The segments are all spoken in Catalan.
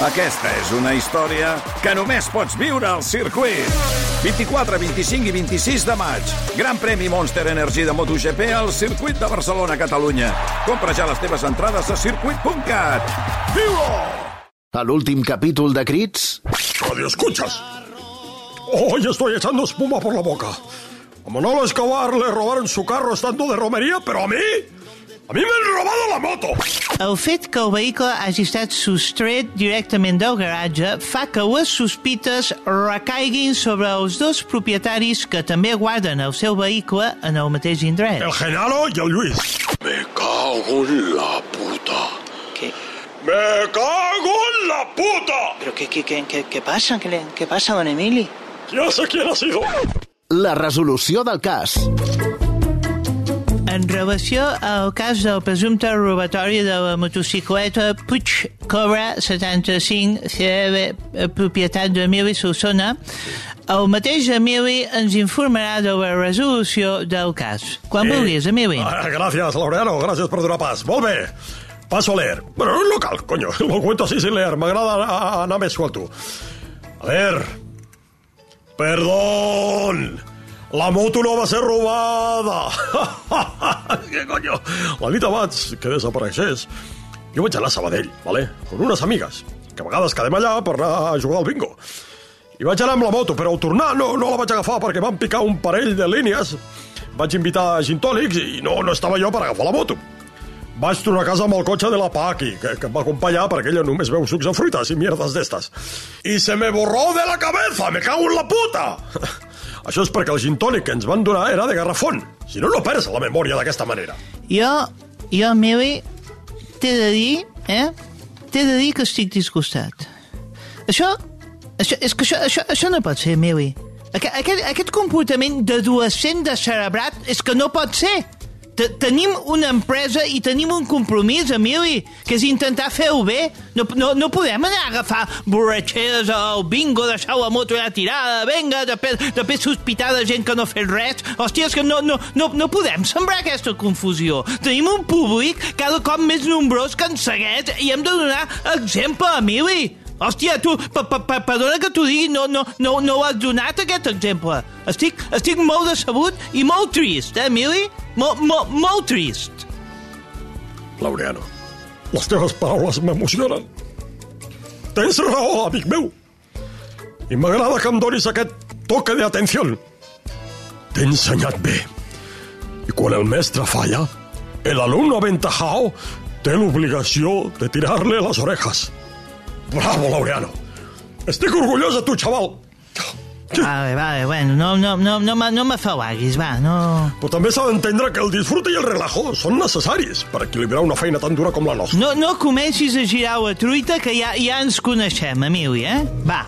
Aquesta és una història que només pots viure al circuit. 24, 25 i 26 de maig. Gran premi Monster Energy de MotoGP al circuit de Barcelona, Catalunya. Compra ja les teves entrades a circuit.cat. Viu-ho! A l'últim capítol de Crits... Radio escuchas. Hoy estoy echando espuma por la boca. A Manolo Escobar le robaron su carro estando de romería, pero a mí... A mi m'han robado la moto! El fet que el vehicle hagi estat sostret directament del garatge fa que les sospites recaiguin sobre els dos propietaris que també guarden el seu vehicle en el mateix indret. El Genaro y el Luis. Me cago en la puta. ¿Qué? ¡Me cago en la puta! ¿Pero qué, qué, qué, qué, qué pasa? ¿Qué, le- ¿Qué pasa, don Emili? Ya sé quién ha sido. La resolució del cas. En relació al cas del presumpte robatori de la motocicleta Puig Cobra 75 CR, eh, propietat d'Emili Solsona, el mateix Emili ens informarà de la resolució del cas. Quan vulguis, Emili. Ah, gracias, Laureano. Gracias por dar pas. Molt bé. Paso a leer. Bueno, no cal, coño. Lo cuento así sin leer. M'agrada a- anar més suelto. A ver. Perdón. La moto no va ser robada. ¿Qué coño? La nit abans que desapareixés, jo vaig anar a Sabadell, vale? con unes amigues, que a vegades quedem allà per anar a jugar al bingo. I vaig anar amb la moto, però al tornar no, no la vaig agafar perquè van picar un parell de línies. Vaig invitar gintònics i no, no estava jo per agafar la moto. Vaig tornar a casa amb el cotxe de la Paqui, que, que em va acompanyar perquè ella només veu sucs de fruites i mierdes d'estes. I se me borró de la cabeza, me cago en la puta! Això és perquè el gintònic que ens van donar era de garrafón. Si no, no perds la memòria d'aquesta manera. Jo, jo, Emili, t'he de dir, eh? T'he de dir que estic disgustat. Això, això és que això, això, això no pot ser, Emili. Aquest, aquest, aquest comportament d'adolescent descerebrat és que no pot ser. Te- Tenim una empresa i tenim un compromís, Emili, que és intentar fer-ho bé. No, no, no podem anar a agafar borratxeres al bingo, deixar la moto allà tirada, venga, després, després sospitar de gent que no ha fet res. Hòstia, és que no, no, no, no podem sembrar aquesta confusió. Tenim un públic cada cop més nombrós que ens segueix i hem de donar exemple, Emili. Hòstia, tu, per, per, per, perdona que t'ho digui, no, no, no, no ho has donat, aquest exemple. Estic, estic molt decebut i molt trist, eh, Emili? Molt, molt, molt trist. Laureano, les teves paraules m'emocionen. Tens raó, amic meu. I m'agrada que em donis aquest toque d'atenció. T'he ensenyat bé. I el mestre falla, el alumno aventajado té l'obligació de tirar-le les orejas. Bravo, Laureano. Estic orgullós de tu, xaval. Vale, vale, bueno, no, no, no, no, me- no m'afalaguis, va, no... Però també s'ha d'entendre que el disfrute i el relajo són necessaris per equilibrar una feina tan dura com la nostra. No, no comencis a girar la truita, que ja, ja ens coneixem, Emili, eh? Va.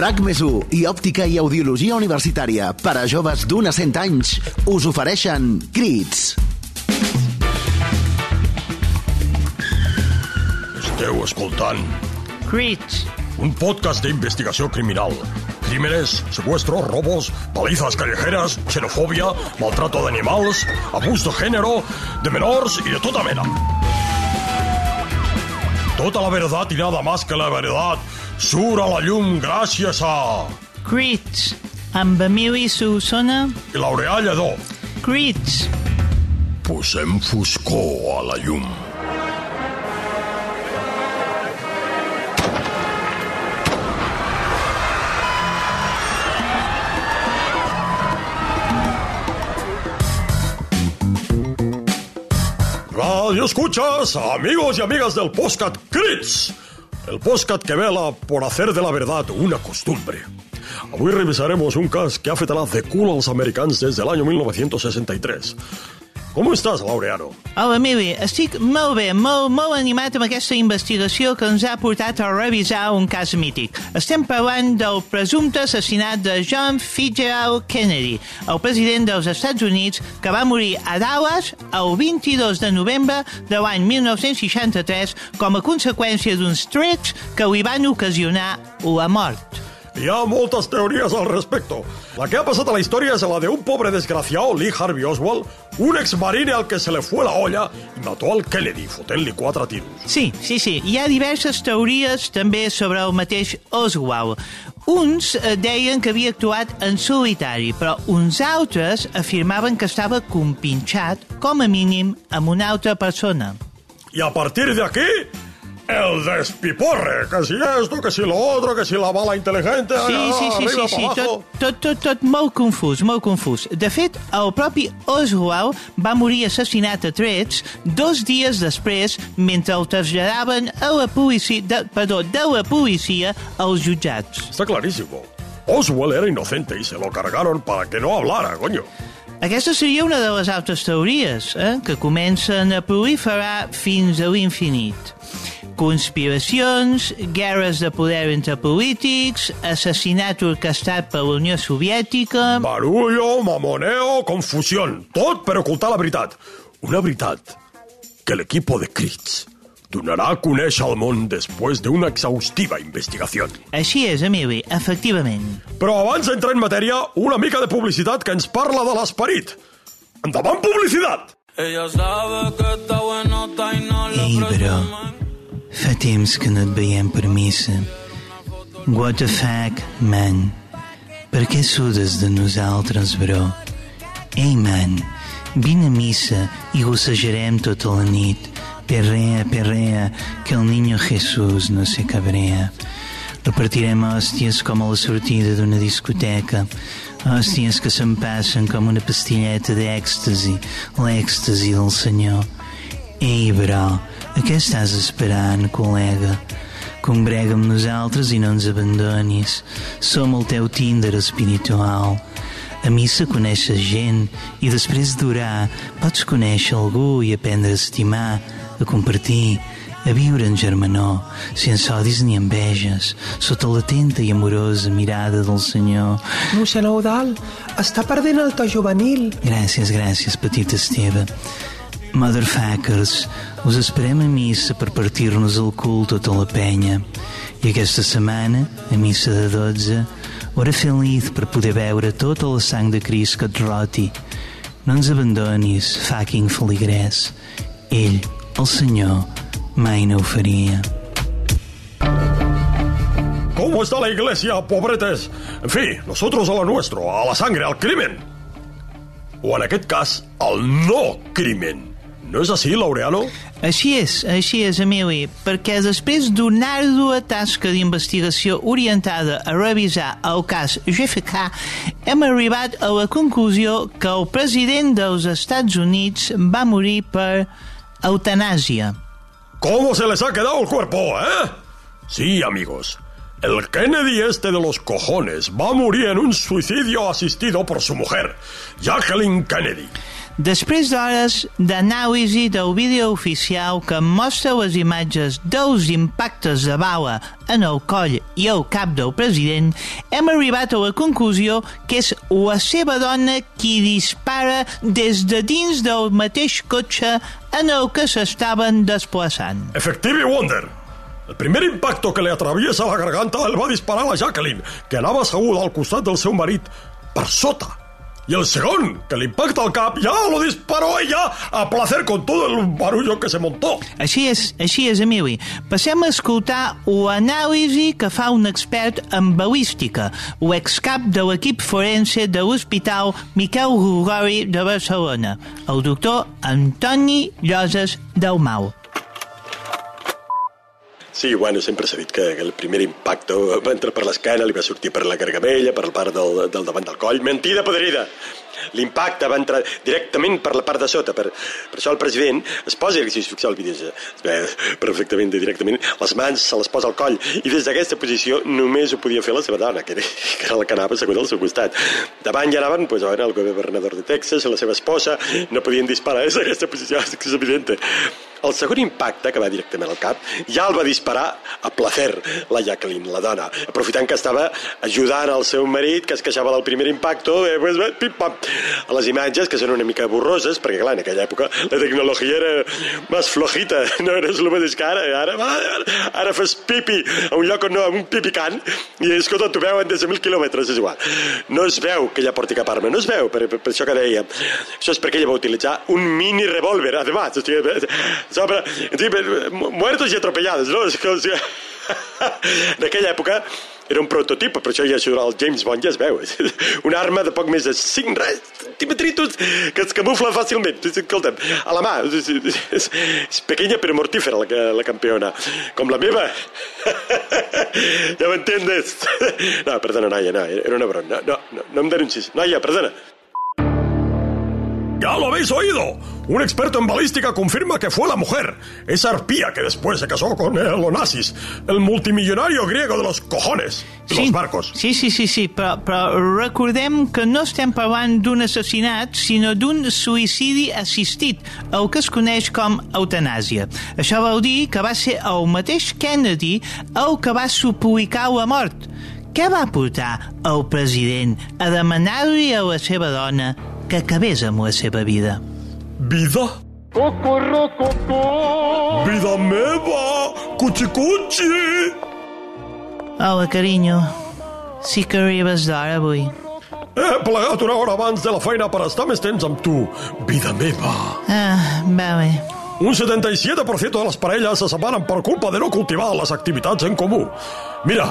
RAC més i òptica i audiologia universitària per a joves d'un a 100 anys us ofereixen Crits. Esteu escoltant Crits. un podcast d'investigació criminal. Crímenes, secuestros, robos, palizas callejeras, xenofòbia, maltrato d'animals, abús de género, de menors i de tota mena. Tota la verdad y nada más que la verdad surt a la llum gràcies a... Crits. Amb Emili Solsona. I Laureà Lledó. Crits. Posem foscor a la llum. Radio escuchas, amigos y amigas del Postcat Crits, el podcast que vela por hacer de la verdad una costumbre. Avui revisaremos un cas que ha fet anar de cul als americans des de l'any 1963. Com estàs, Laureano? Hola, Emili. Estic molt bé, molt, molt animat amb aquesta investigació que ens ha portat a revisar un cas mític. Estem parlant del presumpte assassinat de John Fitzgerald Kennedy, el president dels Estats Units que va morir a Dallas el 22 de novembre de l'any 1963 com a conseqüència d'uns trets que li van ocasionar la mort. Hi ha moltes teories al respecto. La que ha passat a la història és la de un pobre desgraciado, Lee Harvey Oswald, un exmarine al que se le fue la olla i mató al Kennedy, fotent-li quatre tiros. Sí, sí, sí. Hi ha diverses teories també sobre el mateix Oswald. Uns eh, deien que havia actuat en solitari, però uns altres afirmaven que estava compinxat, com a mínim, amb una altra persona. Y a partir de aquí, el despiporre. Que si esto, que si lo otro, que si la bala inteligente... Sí, allà, sí, sí, sí, sí, pa' tot, tot, tot, tot molt confús, molt confús. De fet, el propi Oswald va morir assassinat a trets dos dies després mentre el traslladaven a la policia, de, perdó, de la policia als jutjats. Está clarísimo. Oswald era inocente y se lo cargaron para que no hablara, coño. Aquesta seria una de les altres teories, eh, que comencen a proliferar fins a l'infinit. Conspiracions, guerres de poder entre polítics, assassinat orquestat per la Unió Soviètica... Barullo, mamoneo, confusión. Tot per ocultar la veritat. Una veritat que l'equipo de Crits donarà a conèixer al món després d'una exhaustiva investigació. Així és, Emili, efectivament. Però abans d'entrar en matèria, una mica de publicitat que ens parla de l'esperit. Endavant, publicitat! Ella sabe que está buenota y no le Ei, bro. presumen. Fa temps que no et veiem per missa. What the fuck, man? Per què sudes de nosaltres, bro? Ei, man, vine a missa i gossejarem tota la nit. Perrea, perrea, que el niño Jesús no se cabrea. Repartirem hòsties com a la sortida d'una discoteca. Hòsties que se'n passen com una pastilleta d'èxtasi, l'èxtasi del Senyor. Ei, bro, a què estàs esperant, col·lega? Congrega amb nosaltres i no ens abandonis. Som el teu Tinder espiritual. A missa coneixes gent i després d'orar pots conèixer algú i aprendre a estimar, a compartir, a viure en germanor, sense odis ni enveges, sota l'atenta i amorosa mirada del Senyor. Mossèn Eudal, està perdent el to juvenil. Gràcies, gràcies, petit Esteve. Motherfuckers, us esperem a missa per partir-nos el cul tota la penya. I aquesta setmana, a missa de 12, hora feliç per poder veure tota la sang de Crist que et roti. No ens abandonis, fucking feligrès. Ell, el Senyor, mai no ho faria. ¿Cómo está la iglesia, pobretes? En fi, nosotros a lo nuestro, a la sangre, al crimen. O en aquest cas, al no crimen. No és així, Laureano? Així és, així és, Emili, perquè després d'una àrdua tasca d'investigació orientada a revisar el cas GFK, hem arribat a la conclusió que el president dels Estats Units va morir per eutanàsia. ¿Cómo se les ha quedado el cuerpo, eh? Sí, amigos. El Kennedy este de los cojones va a morir en un suicidio asistido por su mujer, Jacqueline Kennedy. Després d'hores d'anàlisi del vídeo oficial que mostra les imatges dels impactes de bala en el coll i el cap del president, hem arribat a la conclusió que és la seva dona qui dispara des de dins del mateix cotxe en el que s'estaven desplaçant. Efectivi Wonder. El primer impacto que le atraviesa la garganta el va disparar la Jacqueline, que anava asseguda al costat del seu marit, per sota. Y el segon, que le impacta al cap, ya lo disparó ella a placer con todo el barullo que se montó. Així és, així és, Emili. Passem a escoltar l'anàlisi que fa un expert en balística, l'excap de l'equip forense de l'Hospital Miquel Gregori de Barcelona, el doctor Antoni Lloses Dalmau. Sí, bueno, sempre s'ha dit que, que el primer impacte va entrar per l'esquena, li va sortir per la gargamella, per la part del, del davant del coll. Mentida podrida! L'impacte va entrar directament per la part de sota. Per, per això el president es posa, si us fixeu el vídeo, ve perfectament directament, les mans se les posa al coll i des d'aquesta posició només ho podia fer la seva dona, que era, que era la que anava asseguda al seu costat. Davant ja anaven pues, bueno, el governador de Texas, la seva esposa, no podien disparar des d'aquesta posició, és evident. el segon impacte, que va directament al cap, ja el va disparar a placer la Jacqueline, la dona, aprofitant que estava ajudant al seu marit, que es queixava del primer impacte, eh, pues, eh, pim, pam. A les imatges, que són una mica borroses, perquè clar, en aquella època la tecnologia era més flojita, no era el mateix que ara, ara, ara, fas pipi a un lloc on no, a un pipicant, i escolta, t'ho veuen des de mil quilòmetres, és igual. No es veu que ella porti cap arma, no es veu, per, per, per això que deia. Això és perquè ella va utilitzar un mini revólver, además, o sigui, sobre, muertos i atropellados, no? O sigui, en aquella època era un prototip, per això ja el James Bond ja es veu. Una arma de poc més de 5 res, centímetritos que es camufla fàcilment. Escolta'm, a la mà. És, és, és pequeña però mortífera la, la campiona. Com la meva. ja m'entendes? No, perdona, noia, no, era una broma. No, no, no, no em denuncis. Noia, perdona. Ya lo habéis oído. Un experto en balística confirma que fue la mujer, esa arpía que después se casó con el Onassis, el multimillonario griego de los cojones i Sí. los barcos. Sí, sí, sí, sí, però, però recordem que no estem parlant d'un assassinat, sinó d'un suïcidi assistit, el que es coneix com eutanàsia. Això vol dir que va ser el mateix Kennedy el que va suplicar la mort. Què va portar el president a demanar-li a la seva dona que acabés amb la seva vida? ¿Vida? ¡Vida meva! ¡Cuchi-cuchi! Hola, carinyo. Sí que arribes d'hora avui. He plegat una hora abans de la feina per estar més temps amb tu, vida meva. Ah, va bé. Un 77% de les parelles se separen per culpa de no cultivar les activitats en comú. Mira,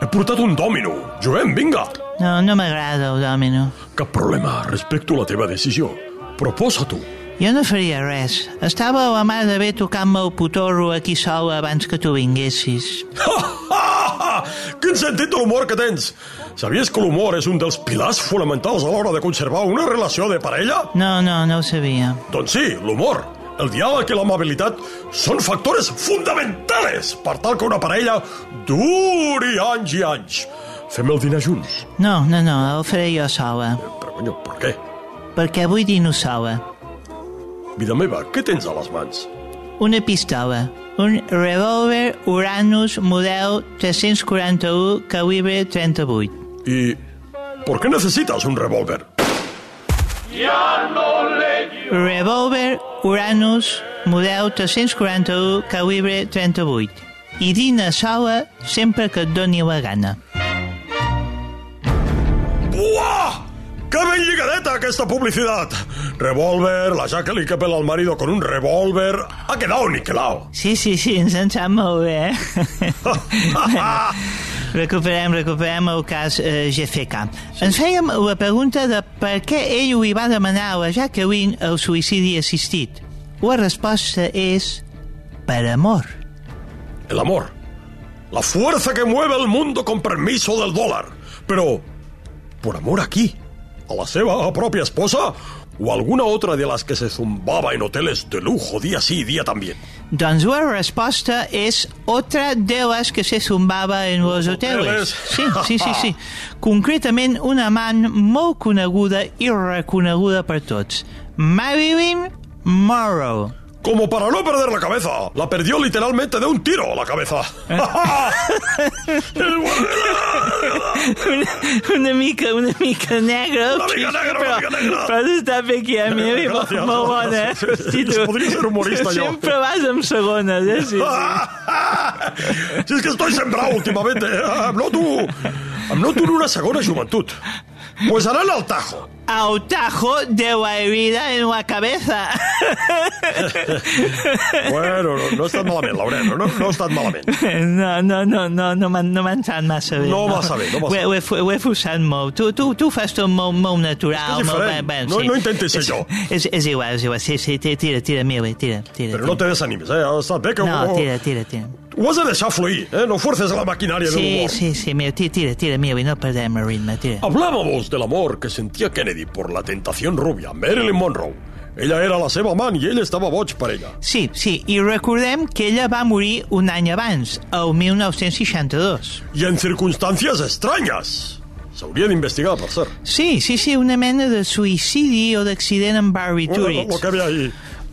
he portat un dòmino. Juguem, vinga. No, no m'agrada el dòmino. Cap problema, respecto la teva decisió. Proposa tu. Jo no faria res. Estava a la mà de bé tocant-me el putorro aquí sola abans que tu vinguessis. Quin sentit de l'humor que tens! Sabies que l'humor és un dels pilars fonamentals a l'hora de conservar una relació de parella? No, no, no ho sabia. Doncs sí, l'humor, el diàleg i l'amabilitat són factores fonamentales per tal que una parella duri anys i anys. Fem el dinar junts. No, no, no, el faré jo sola. Però, conyo, per què? Perquè vull dino sola. Vida meva, què tens a les mans? Una pistola. Un revòlver Uranus model 341 calibre 38. ¿Y por qué necesitas un revólver? Revòlver Uranus model 341 calibre 38. I dina sola sempre que et doni la gana. ¡Buah! ¡Qué ben lligadeta aquesta publicidad! Revólver, la Jacqueline que pela al marido con un revólver... Ha quedado niquelado. Sí, sí, sí, ens en sap molt bé, eh? recuperem, recuperem el cas eh, GFK. Ens fèiem la pregunta de per què ell li va demanar a la Jacqueline el suïcidi assistit. La resposta és per amor. El amor. La fuerza que mueve el mundo con permiso del dólar. Pero, ¿por amor a qui? ¿A la seva propia esposa? ¿O alguna otra de las que se zumbaba en hoteles de lujo día sí y día también? Doncs la resposta és otra de les que se zumbava en los hoteles. Sí, sí, sí, sí. Concretament una man molt coneguda i reconeguda per tots. Marilyn Monroe. Como para no perder la cabeza. La perdió literalmente de un tiro a la cabeza. una, una mica, una mica negra. Una mica negra, una mica negra. Però està bé aquí, molt, Gràcies. molt bona. eh? Sí, sí, Hosti, tu. podria ser humorista, jo. Sempre vas amb segones, eh? Sí, sí. si es que estoy sembrado últimamente. Em noto, em noto en una segona joventut. Pues harán al tajo. Al tajo de la herida en la cabeza. Bueno, no, no ha estat malament, Laurent, no, no ha estat malament. No, no, no, no, no m'han no entrat massa bé. No massa bé, no massa Ho he- Ho fu- ho he forçat molt. Tu, tu, tu ho fas tot molt, molt natural. És molt diferent. bé, bé, No- no intentis ser és, jo. És, és igual, és igual. Sí, sí, tira, tira, tira, Mili, tira, tira. Però no te desanimes, eh? Estat bé que No, ho, tira, tira, tira. ho has de deixar fluir, eh? No forces la maquinària de Sí, l'humor. sí, sí, Mili, tira, tira, tira, Mili, no perdem el ritme, tira. Hablábamos del amor que sentía Kennedy por la tentación rubia, Marilyn Monroe. Ella era la seva amant i ell estava boig per ella. Sí, sí, i recordem que ella va morir un any abans, el 1962. I en circumstàncies estranyes. S'hauria d'investigar, per cert. Sí, sí, sí, una mena de suïcidi o d'accident amb barbitúrics. Lo que ahí.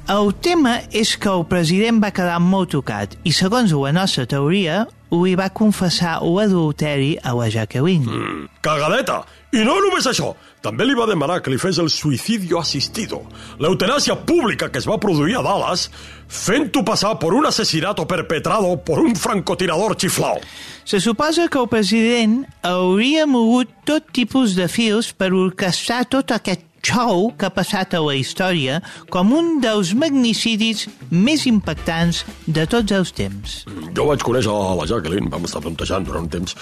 el tema és que el president va quedar molt tocat i, segons la nostra teoria, ho hi va confessar l'adulteri a la Jacqueline. Mm. Cagadeta! I no només això, també li va demanar que li fes el suïcidio assistido, l'eutanàsia pública que es va produir a Dallas, fent-ho passar per un assassinato perpetrado por un francotirador xiflau. Se suposa que el president hauria mogut tot tipus de fils per orquestrar tot aquest show que ha passat a la història com un dels magnicidis més impactants de tots els temps. Jo vaig conèixer a la Jacqueline, vam estar plantejant durant un temps,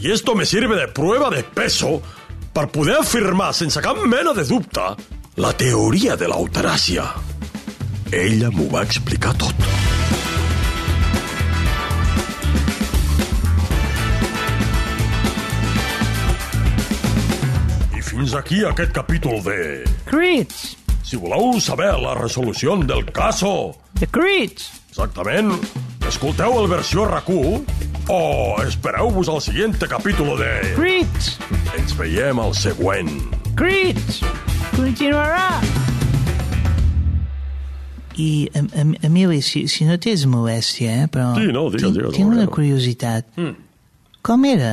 i esto me sirve de prueba de peso per poder afirmar sense cap mena de dubte la teoria de l'eutanàsia. Ella m'ho va explicar tot. I fins aquí aquest capítol de... Crits! Si voleu saber la resolució del caso, The Crits! exactament, escolteu el versió RAC1 o espereu-vos al següent capítol de... Crits! Ens veiem al següent. Crits! Continuarà! I, em- em- Emili, si, si no tens molèstia, eh, però... Sí, no, digues, digues, tinc una curiositat. Mm. Com era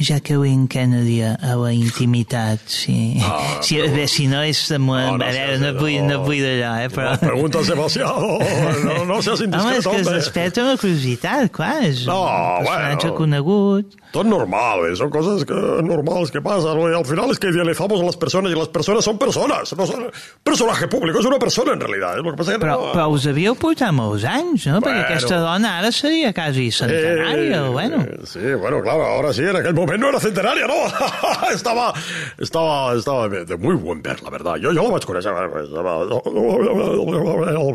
Jacqueline Kennedy a la intimitat? Sí. Ah, si, bé, si no és... De, no, no a veure, no, no. vull, no vull d'allò, eh, però... No preguntes demasiado. No, no seas Home, és indiscret, que es desperta una curiositat, clar, és No, un personatge bueno. conegut. Tot normal, eh? son cosas que, normales que pasan. ¿no? Al final es que idealizamos a las personas y las personas son personas. No son personaje público, es una persona en realidad. ¿eh? Que pasa es que Però, no... però us havíeu portat molts anys, no? Perquè Bueno. aquesta dona ara seria quasi centenària, Eh, bueno. Sí, bueno, claro, ahora sí, en aquel momento no era centenaria, ¿no? estaba, estaba, estaba de muy buen ver, la verdad. Yo, yo eh, estaba al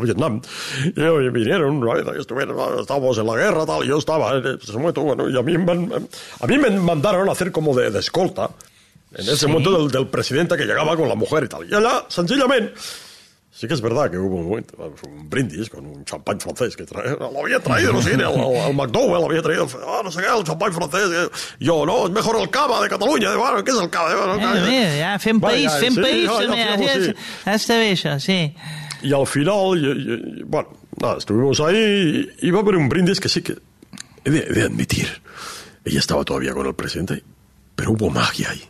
Vietnam. Y, y vinieron, ¿no? y estuvieron, estábamos en la guerra, tal, y yo estaba en ese momento, bueno, y a mí, a mí me mandaron a hacer como de, de escolta, en ese Sí. momento del, del presidente que llegaba con la mujer y tal. Y allá, sencillamente, Sí que es verdad que hubo un momento, un brindis con un champán francés que trae, lo había traído, no sé, al, al McDowell había traído, ah, no sé qué, el champán francés. Yo, no, es mejor el cava de Catalunya. Bueno, ¿qué es el cava? Bueno, Eh, Vale, país, fem sí, país, ja, ja, sí. està bé això, sí. Y al final, y- y- y, bueno, nada, estuvimos ahí y iba a haber un brindis que sí que, he de, he de admitir, ella estaba todavía con el presidente, pero hubo magia ahí.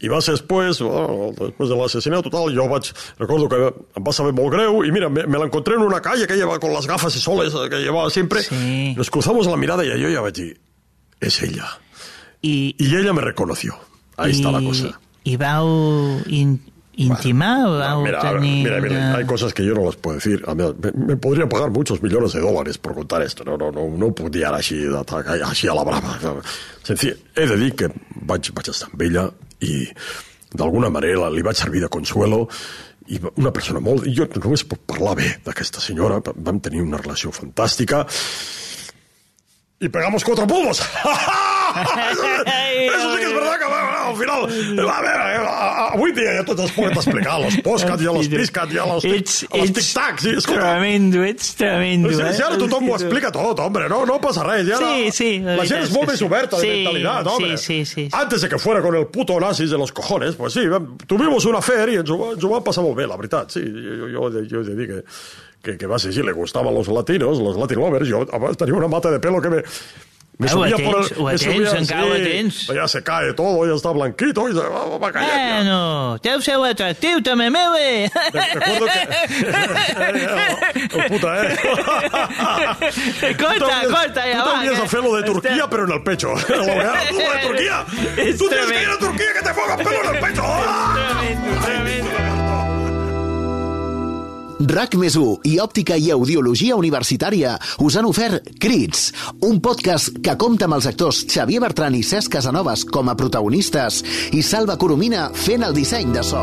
I va ser després, bueno, després de l'assassinat total, jo vaig, recordo que em va saber molt greu, y mira, me, me la encontré en una calle que lleva con las gafas y soles que llevaba siempre. Sí. Nos cruzamos la mirada y yo ya vaig dir, es ella. I, Y ella me reconoció. Ahí está la cosa. I vau in, intimar, No, vau mira, tenir... mira, mira, hay cosas que yo no las puedo decir. Me, me podría pagar muchos millones de dólares por contar esto. No, no, no, no ho puc dir ara així, d'atac- així a la brava. Senzill, he de dir que vaig, vaig estar amb ella i d'alguna manera li vaig servir de consuelo i una persona molt... Jo només puc parlar bé d'aquesta senyora. Vam tenir una relació fantàstica y pegamos cuatro polvos. eso, sí que es verdad que bueno, al final... A veure, eh, avui dia ja tots es poden explicar, los postcats, ja los piscats, ja los, Ets, ets tic-tacs. Sí, escolta, tremendo, ets tremendo, si, eh? si ara tothom ho explica tot, hombre, no, no passa res. Ja Sí, sí, la La gent és és molt més sí. oberta de Sí, mentalidad, hombre. sí, sí, sí. Antes de que fuera con el puto nazis de los cojones, pues sí, tuvimos una fer i ens ho, va- ens ho vam passar molt bé, la veritat. Sí, jo, jo, jo, jo he de dir que, que, que va ser així, le gustaban los latinos, los latin lovers, jo abans tenia una mata de pelo que me... Me Ah, ho subía tens, ho me tens, subía, encara ho tens. Ya se cae todo, ya está blanquito, y se va, va cayendo. Bueno, deu ser atractiu també, Mele. Recuerdo que... el puta, eh? Corta, Tú corta, Tú ja va. también que- hacer lo de Turquía, Está- pero en el pecho. Lo de tú, lo de Turquía. Es Tú tienes que ir tremendo. a Turquía que te pongan pelo en el pecho. ¡Ah! Tremendo, tremendo. RAC més 1 i Òptica i Audiologia Universitària us han ofert Crits, un podcast que compta amb els actors Xavier Bertran i Cesc Casanovas com a protagonistes i Salva Coromina fent el disseny de so.